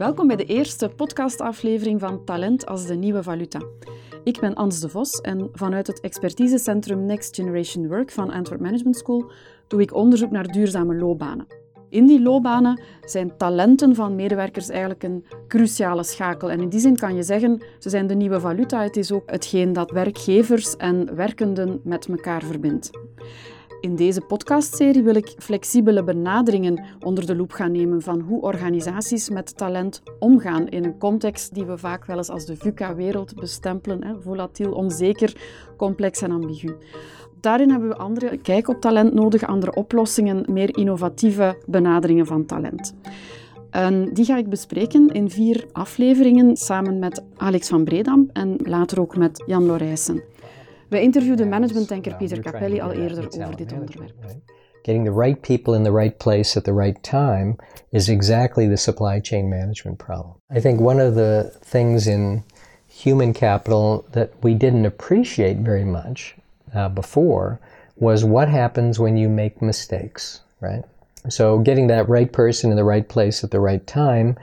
Welkom bij de eerste podcastaflevering van Talent als de nieuwe valuta. Ik ben Ans de Vos en vanuit het expertisecentrum Next Generation Work van Antwerp Management School doe ik onderzoek naar duurzame loopbanen. In die loopbanen zijn talenten van medewerkers eigenlijk een cruciale schakel. En in die zin kan je zeggen, ze zijn de nieuwe valuta. Het is ook hetgeen dat werkgevers en werkenden met elkaar verbindt. In deze podcastserie wil ik flexibele benaderingen onder de loep gaan nemen van hoe organisaties met talent omgaan in een context die we vaak wel eens als de VUCA-wereld bestempelen. Hè, volatiel, onzeker, complex en ambigu. Daarin hebben we andere kijk op talent nodig, andere oplossingen, meer innovatieve benaderingen van talent. En die ga ik bespreken in vier afleveringen samen met Alex van Bredam en later ook met Jan Lorijsen. We interviewden managementdenker Pieter Capelli al eerder over dit onderwerp. Getting the right people in the right place at the right time is exactly the supply chain management problem. I think one of the things in human capital that we didn't appreciate very much uh, before was what happens when you make mistakes, right? So getting that right person in the right place at the right time.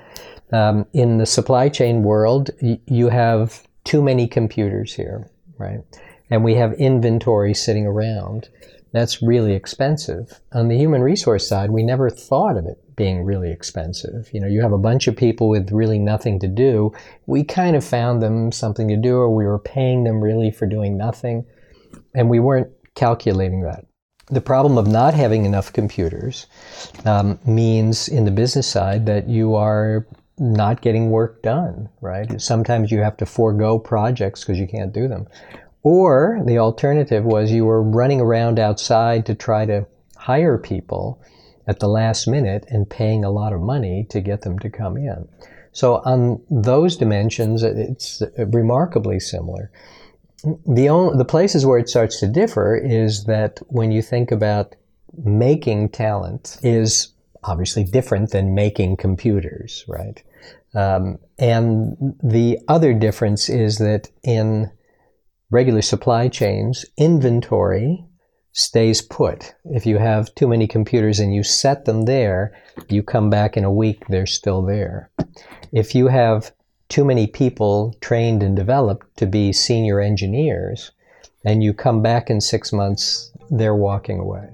Um, in the supply chain world, you have too many computers here, right? And we have inventory sitting around. That's really expensive. On the human resource side, we never thought of it being really expensive. You know, you have a bunch of people with really nothing to do. We kind of found them something to do, or we were paying them really for doing nothing and we weren't calculating that. The problem of not having enough computers um, means, in the business side, that you are not getting work done, right? Sometimes you have to forego projects because you can't do them. Or the alternative was you were running around outside to try to hire people at the last minute and paying a lot of money to get them to come in. So, on those dimensions, it's remarkably similar the only, the places where it starts to differ is that when you think about making talent is obviously different than making computers, right? Um, and the other difference is that in regular supply chains, inventory stays put. If you have too many computers and you set them there, you come back in a week, they're still there. If you have too many people trained and developed to be senior engineers, and you come back in six months, they're walking away.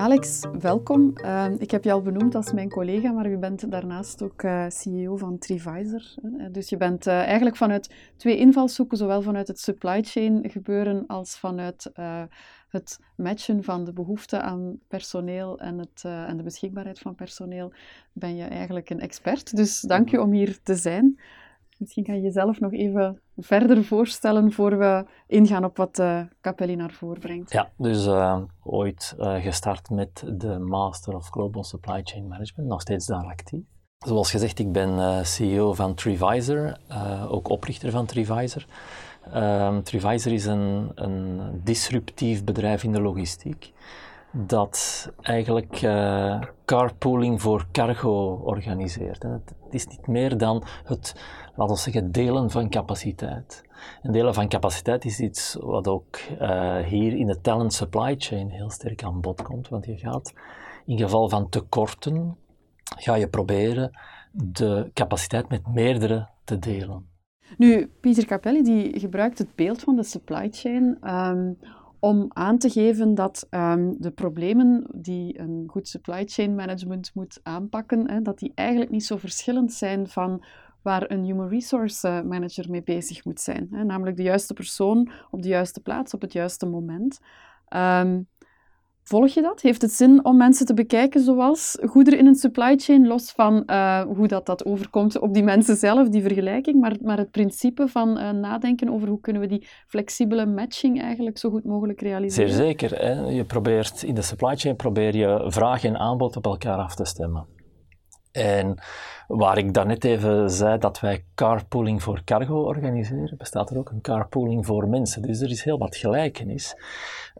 Alex, welkom. Uh, ik heb je al benoemd als mijn collega, maar je bent daarnaast ook uh, CEO van Trivisor. Dus je bent uh, eigenlijk vanuit twee invalshoeken, zowel vanuit het supply chain gebeuren als vanuit eh, het matchen van de behoefte aan personeel en, het, en de beschikbaarheid van personeel, ben je eigenlijk een expert. Dus dank je om hier te zijn. Misschien kan je jezelf nog even verder voorstellen voor we ingaan op wat uh, Capelli naar voren brengt. Ja, dus uh, ooit uh, gestart met de Master of Global Supply Chain Management, nog steeds daar actief. Zoals gezegd, ik ben CEO van Trivisor, ook oprichter van Trivisor. Um, Trivisor is een, een, disruptief bedrijf in de logistiek dat eigenlijk uh, carpooling voor cargo organiseert. Het is niet meer dan het, laten we zeggen, delen van capaciteit. En delen van capaciteit is iets wat ook uh, hier in de talent supply chain heel sterk aan bod komt, want je gaat in geval van tekorten, ga je proberen de capaciteit met meerdere te delen. Nu, Pieter Capelli die gebruikt het beeld van de supply chain um, om aan te geven dat um, de problemen die een goed supply chain management moet aanpakken, hè, dat die eigenlijk niet zo verschillend zijn van waar een human resource eh, manager mee bezig moet zijn. Hè, namelijk de juiste persoon op de juiste plaats op het juiste moment. Um, Volg je dat? Heeft het zin om mensen te bekijken zoals goederen in een supply chain, los van uh, hoe dat, dat overkomt op die mensen zelf, die vergelijking, maar, maar het principe van uh, nadenken over hoe kunnen we die flexibele matching eigenlijk zo goed mogelijk realiseren? Zeer zeker. Hè? Je probeert, in de supply chain probeer je vraag en aanbod op elkaar af te stemmen. En waar ik daarnet even zei dat wij carpooling voor cargo organiseren, bestaat er ook een carpooling voor mensen. Dus er is heel wat gelijkenis.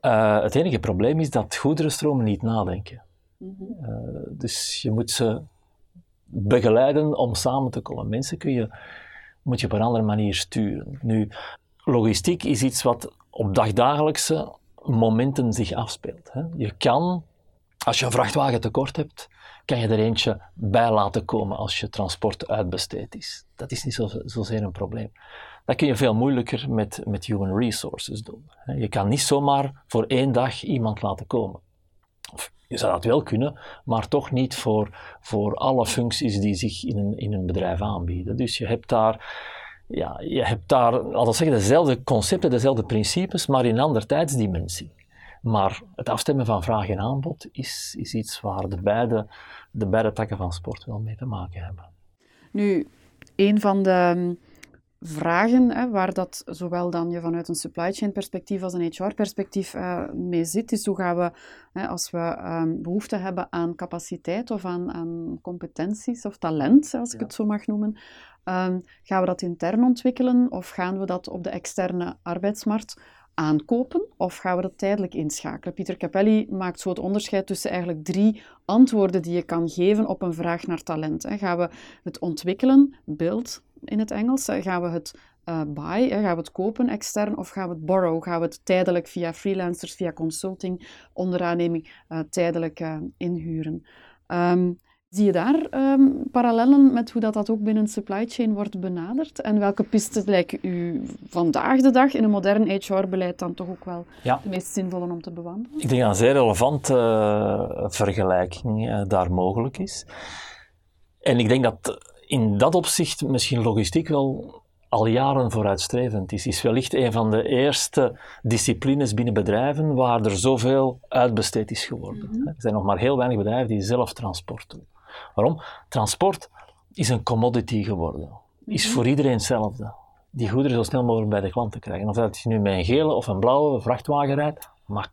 Uh, het enige probleem is dat goederenstromen niet nadenken. Mm -hmm. uh, dus je moet ze begeleiden om samen te komen. Mensen kun je, moet je op een andere manier sturen. Nu, logistiek is iets wat op dagdagelijkse momenten zich afspeelt. Hè. Je kan Als je een vrachtwagen tekort hebt, kan je er eentje bij laten komen als je transport uitbesteed is. Dat is niet zo, zozeer een probleem. Dat kun je veel moeilijker met, met human resources doen. Je kan niet zomaar voor één dag iemand laten komen. Of je zou dat wel kunnen, maar toch niet voor, voor alle functies die zich in een, in een bedrijf aanbieden. Dus je hebt daar, ja, je hebt daar, zeggen, dezelfde concepten, dezelfde principes, maar in een andere tijdsdimensie. Maar het afstemmen van vraag en aanbod is, is iets waar de beide, de beide takken van sport wel mee te maken hebben. Nu, een van de vragen hè, waar dat zowel dan je vanuit een supply chain perspectief als een HR perspectief uh, mee zit, is hoe gaan we, hè, als we um, behoefte hebben aan capaciteit of aan, aan competenties of talent, als ik het zo mag noemen, um, gaan we dat intern ontwikkelen of gaan we dat op de externe arbeidsmarkt aankopen of gaan we dat tijdelijk inschakelen? Pieter Capelli maakt zo het onderscheid tussen eigenlijk drie antwoorden die je kan geven op een vraag naar talent. Gaan we het ontwikkelen, build in het Engels, gaan we het uh, buy, gaan we het kopen extern of gaan we het borrow? Gaan we het tijdelijk via freelancers, via consulting, onderaanneming uh, tijdelijk uh, inhuren? Um, Zie je daar um, parallellen met hoe dat, dat ook binnen supply chain wordt benaderd? En welke pisten lijken u vandaag de dag in een modern HR-beleid dan toch ook wel de meest zinvolle om te bewandelen? Ik denk dat een zeer relevante uh, vergelijking uh, daar mogelijk is. En ik denk dat in dat opzicht misschien logistiek wel al jaren vooruitstrevend is. Is wellicht een van de eerste disciplines binnen bedrijven waar er zoveel uitbesteed is geworden. Mm -hmm. Er zijn nog maar heel weinig bedrijven die zelf transport doen. Waarom? Transport is een commodity geworden. Is mhm. voor iedereen hetzelfde. Die goederen zo snel mogelijk bij de klant te krijgen. Of dat je nu met een gele of een blauwe vrachtwagen rijdt, maakt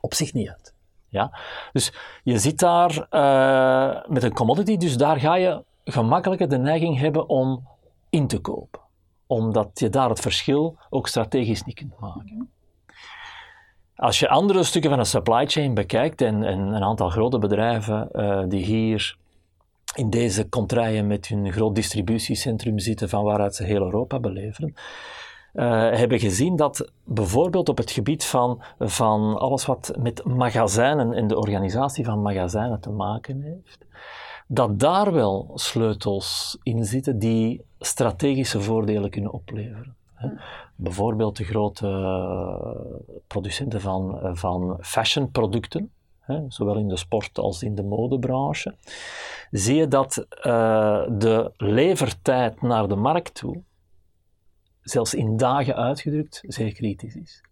op zich niet uit. Ja? Dus je zit daar uh, met een commodity, dus daar ga je gemakkelijker de neiging hebben om in te kopen. Omdat je daar het verschil ook strategisch niet kunt maken. Mhm. Als je andere stukken van een supply chain bekijkt en, en een aantal grote bedrijven uh, die hier in deze contraien met hun groot distributiecentrum zitten van waaruit ze heel Europa beleveren, uh, hebben gezien dat bijvoorbeeld op het gebied van, van alles wat met magazijnen en de organisatie van magazijnen te maken heeft, dat daar wel sleutels in zitten die strategische voordelen kunnen opleveren. Hè. Bijvoorbeeld de grote producenten van, van fashionproducten, hè, zowel in de sport als in de modebranche, zie je dat uh, de levertijd naar de markt toe, zelfs in dagen uitgedrukt, zeer kritisch is.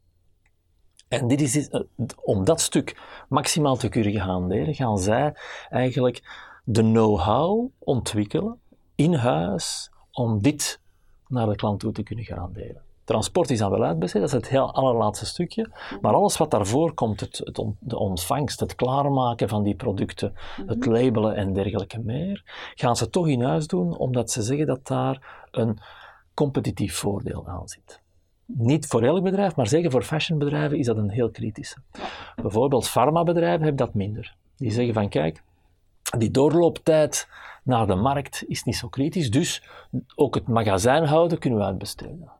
En dit is, uh, om dat stuk maximaal te kunnen gaan leren, gaan zij eigenlijk de know-how ontwikkelen in huis om dit naar de klant toe te kunnen gaan delen. Transport is dan wel uitbesteed, dat is het heel allerlaatste stukje. Maar alles wat daarvoor komt, het, het de ontvangst, het klaarmaken van die producten, het mhm. labelen en dergelijke meer, gaan ze toch in huis doen, omdat ze zeggen dat daar een competitief voordeel aan zit. Niet voor elk bedrijf, maar zeker voor fashionbedrijven is dat een heel kritische. Bijvoorbeeld farmabedrijven hebben dat minder. Die zeggen van kijk, die doorlooptijd naar de markt is niet zo kritisch, dus ook het magazijn houden kunnen we uitbesteden.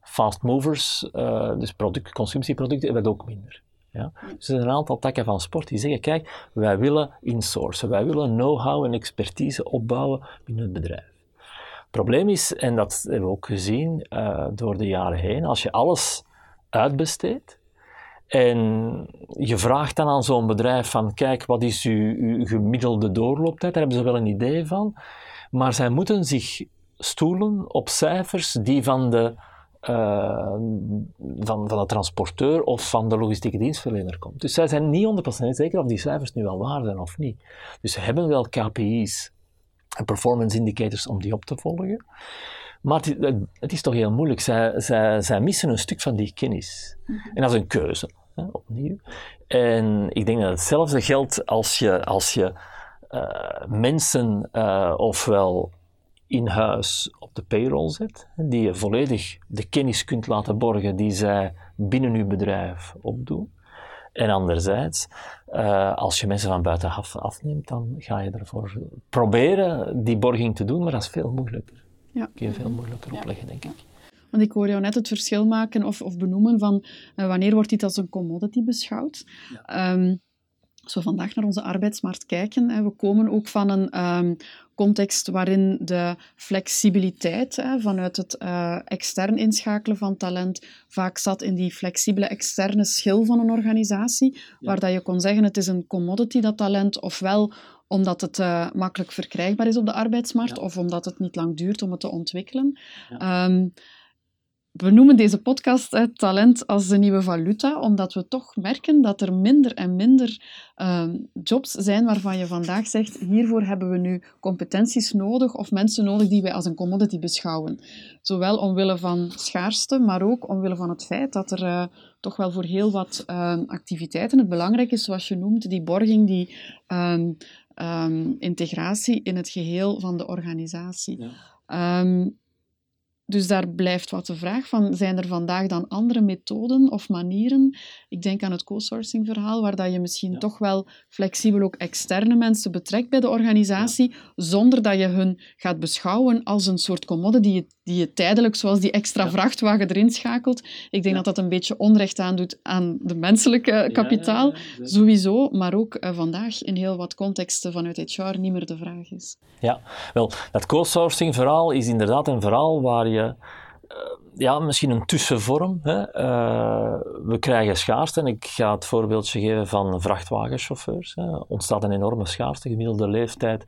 Fast movers, uh, dus product, consumptieproducten, hebben ook minder. Ja? Dus er zijn een aantal takken van sport die zeggen, kijk, wij willen insourcen, wij willen know-how en expertise opbouwen binnen het bedrijf. Het probleem is, en dat hebben we ook gezien uh, door de jaren heen, als je alles uitbesteedt, en je vraagt dan aan zo'n bedrijf van, kijk, wat is uw, uw, gemiddelde doorlooptijd? Daar hebben ze wel een idee van. Maar zij moeten zich stoelen op cijfers die van de, uh, van, van de transporteur of van de logistieke dienstverlener komen. Dus zij zijn niet 100% zeker of die cijfers nu wel waar zijn of niet. Dus ze hebben wel KPI's en performance indicators om die op te volgen. Maar het, het, is toch heel moeilijk. Zij, zij, zij missen een stuk van die kennis. Mhm. En dat is een keuze, hè, opnieuw. En ik denk dat hetzelfde geldt als je, als je uh, mensen uh, ofwel in huis op de payroll zet, die je volledig de kennis kunt laten borgen die zij binnen uw bedrijf opdoen. En anderzijds, uh, als je mensen van buitenaf afneemt, dan ga je ervoor proberen die borging te doen, maar dat is veel moeilijker. Ja. kun je veel moeilijker opleggen, denk ik. Want ik hoor jou net het verschil maken of, of benoemen van uh, wanneer wordt dit als een commodity beschouwd. Um, als we vandaag naar onze arbeidsmarkt kijken, hè, we komen ook van een ehm, context waarin de flexibiliteit hè, vanuit het uh, extern inschakelen van talent vaak zat in die flexibele externe schil van een organisatie, waar dat je kon zeggen het is een commodity, dat talent, ofwel omdat het uh, makkelijk verkrijgbaar is op de arbeidsmarkt, of omdat het niet lang duurt om het te ontwikkelen. Ehm, we noemen deze podcast talent als de nieuwe valuta, omdat we toch merken dat er minder en minder uh, jobs zijn waarvan je vandaag zegt, hiervoor hebben we nu competenties nodig of mensen nodig die wij als een commodity beschouwen. Zowel omwille van schaarste, maar ook omwille van het feit dat er uh, toch wel voor heel wat uh, activiteiten het belangrijk is, zoals je noemt, die borging, die um, integratie in het geheel van de organisatie. Ja. Ehm, dus daar blijft wat de vraag van, zijn er vandaag dan andere methoden of manieren? Ik denk aan het co-sourcing verhaal, waar dat je misschien toch wel flexibel ook externe mensen betrekt bij de organisatie, zonder dat je hun gaat beschouwen als een soort commodity die je, die je tijdelijk, zoals die extra vrachtwagen erin schakelt. Ik denk dat dat een beetje onrecht aandoet aan de menselijke kapitaal, sowieso, maar ook uh, vandaag in heel wat contexten vanuit HR niet meer de vraag is. Ja, wel, dat co-sourcing verhaal is inderdaad een verhaal waar je uh, ja, misschien een tussenvorm. Hè. Uh, we krijgen schaarste. En ik ga het voorbeeldje geven van vrachtwagenchauffeurs. Er ontstaat een enorme schaarste. De gemiddelde leeftijd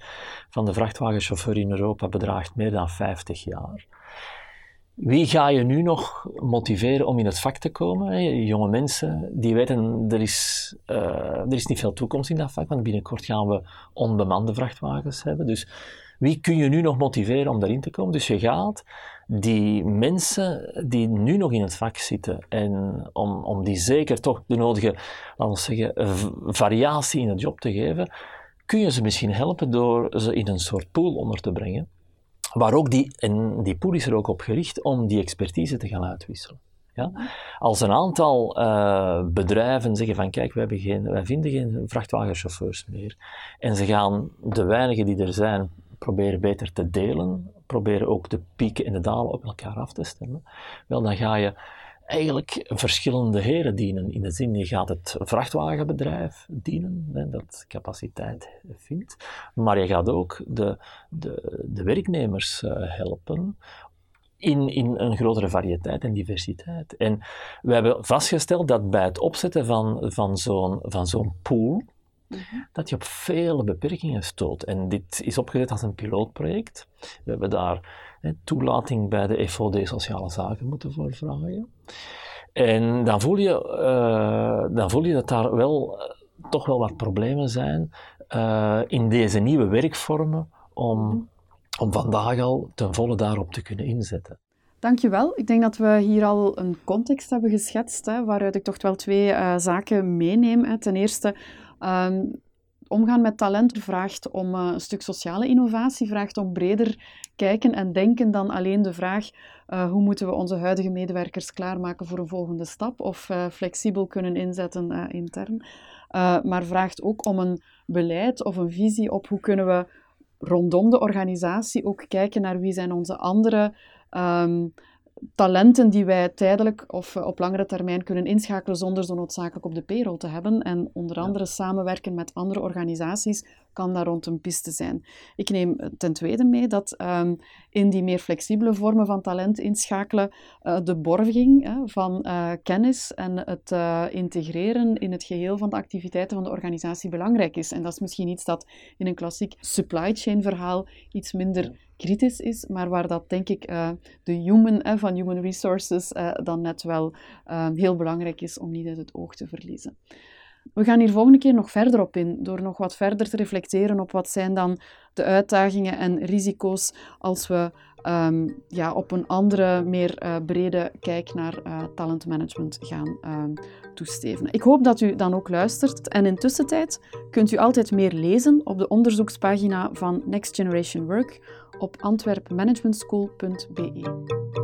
van de vrachtwagenchauffeur in Europa bedraagt meer dan 50 jaar. Wie ga je nu nog motiveren om in het vak te komen? Jonge mensen die weten, er is, uh, er is niet veel toekomst in dat vak, want binnenkort gaan we onbemande vrachtwagens hebben. Dus wie kun je nu nog motiveren om daarin te komen? Dus je gaat die mensen die nu nog in het vak zitten en om, om die zeker toch de nodige, laten we zeggen, variatie in het job te geven, kun je ze misschien helpen door ze in een soort pool onder te brengen. Waar ook die, en die pool is er ook op gericht om die expertise te gaan uitwisselen. Ja? Als een aantal uh, bedrijven zeggen van kijk, wij, hebben geen, wij vinden geen vrachtwagenchauffeurs meer en ze gaan de weinigen die er zijn proberen beter te delen, proberen ook de pieken en de dalen op elkaar af te stemmen, wel dan ga je eigenlijk verschillende heren dienen. In de zin, je gaat het vrachtwagenbedrijf dienen, hè, dat capaciteit vindt, maar je gaat ook de, de, de werknemers uh, helpen in, in een grotere variëteit en diversiteit. En we hebben vastgesteld dat bij het opzetten van, van zo'n van zo'n pool. Dat je op vele beperkingen stoot. En dit is opgezet als een pilootproject. We hebben daar hè, toelating bij de FOD Sociale Zaken moeten voor vragen. En dan voel je, uh, dan voel je dat daar wel uh, toch wel wat problemen zijn uh, in deze nieuwe werkvormen om, om vandaag al ten volle daarop te kunnen inzetten. Dankjewel. Ik denk dat we hier al een context hebben geschetst, hè, waaruit ik toch wel twee zaken meeneem. Ten eerste Um, omgaan met talent vraagt om uh, een stuk sociale innovatie, vraagt om breder kijken en denken dan alleen de vraag uh, hoe moeten we onze huidige medewerkers klaarmaken voor een volgende stap of uh, flexibel kunnen inzetten intern. maar vraagt ook om een beleid of een visie op hoe kunnen we rondom de organisatie ook kijken naar wie zijn onze andere um, talenten die wij tijdelijk of eh, op langere termijn kunnen inschakelen zonder zo noodzakelijk op de payroll te hebben. En onder andere samenwerken met andere organisaties kan daar rond een piste zijn. Ik neem eh, ten tweede mee dat um, in die meer flexibele vormen van talent inschakelen uh, de borging uh, van uh, kennis en het integreren in het geheel van de activiteiten van de organisatie belangrijk is. En dat is misschien iets dat in een klassiek supply chain verhaal iets minder kritisch is, maar waar dat denk ik de human van human resources dan net wel heel belangrijk is om niet uit het oog te verliezen. We gaan hier volgende keer nog verder op in, door nog wat verder te reflecteren op wat zijn dan de uitdagingen en risico's als we um, ja, op een andere, meer brede kijk naar talentmanagement gaan um, toesteven. Ik hoop dat u dan ook luistert en intussen kunt u altijd meer lezen op de onderzoekspagina van Next Generation Work op antwerpmanagementschool.be.